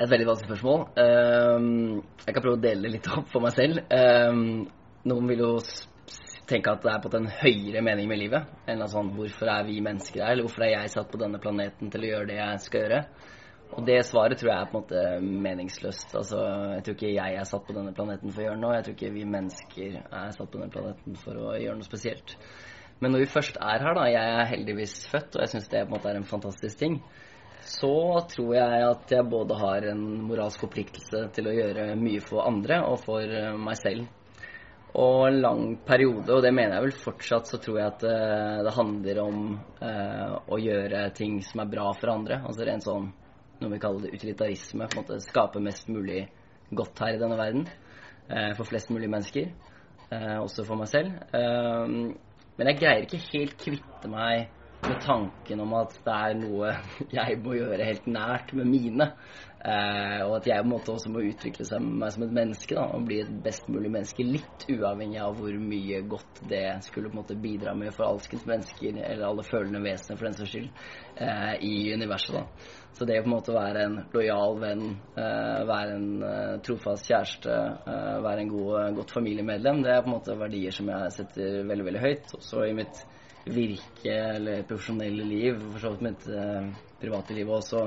Et veldig vanskelig spørsmål. Um, jeg kan prøve å dele det litt opp for meg selv. Um, noen vil jo tenke at det er på en høyere mening med livet. Enn sånn hvorfor er vi mennesker her, eller hvorfor er jeg satt på denne planeten til å gjøre det jeg skal gjøre. Og det svaret tror jeg er på en måte meningsløst. Altså, jeg tror ikke jeg er satt på denne planeten for å gjøre noe. Jeg tror ikke vi mennesker er satt på denne planeten for å gjøre noe spesielt. Men når vi først er her, da, jeg er heldigvis født, og jeg syns det på en måte er en fantastisk ting, så tror jeg at jeg både har en moralsk forpliktelse til å gjøre mye for andre og for eh, meg selv. Og en lang periode, og det mener jeg vel fortsatt, så tror jeg at det, eh, det handler om eh, å gjøre ting som er bra for andre. Altså rent sånn noe vi kaller det utilitarisme. på en måte Skape mest mulig godt her i denne verden. Eh, for flest mulig mennesker. Eh, også for meg selv. Eh, men jeg greier ikke helt kvitte meg med tanken om at det er noe jeg må gjøre helt nært med mine. Eh, og at jeg på en måte også må utvikle seg meg som et menneske da, og bli et best mulig menneske. Litt uavhengig av hvor mye godt det skulle på en måte bidra med for alskens mennesker, eller alle følende vesener for den saks skyld, eh, i universet. da. Så det å på en måte være en lojal venn, eh, være en eh, trofast kjæreste, eh, være en god, godt familiemedlem, det er på en måte verdier som jeg setter veldig, veldig høyt. Også i mitt virke eller profesjonelle liv, for så vidt mitt eh, private liv også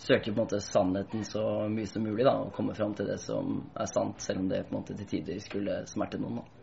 søker på en måte sannheten så mye som mulig da, og komme fram til det som er sant, selv om det på en måte til tider skulle smerte noen. da.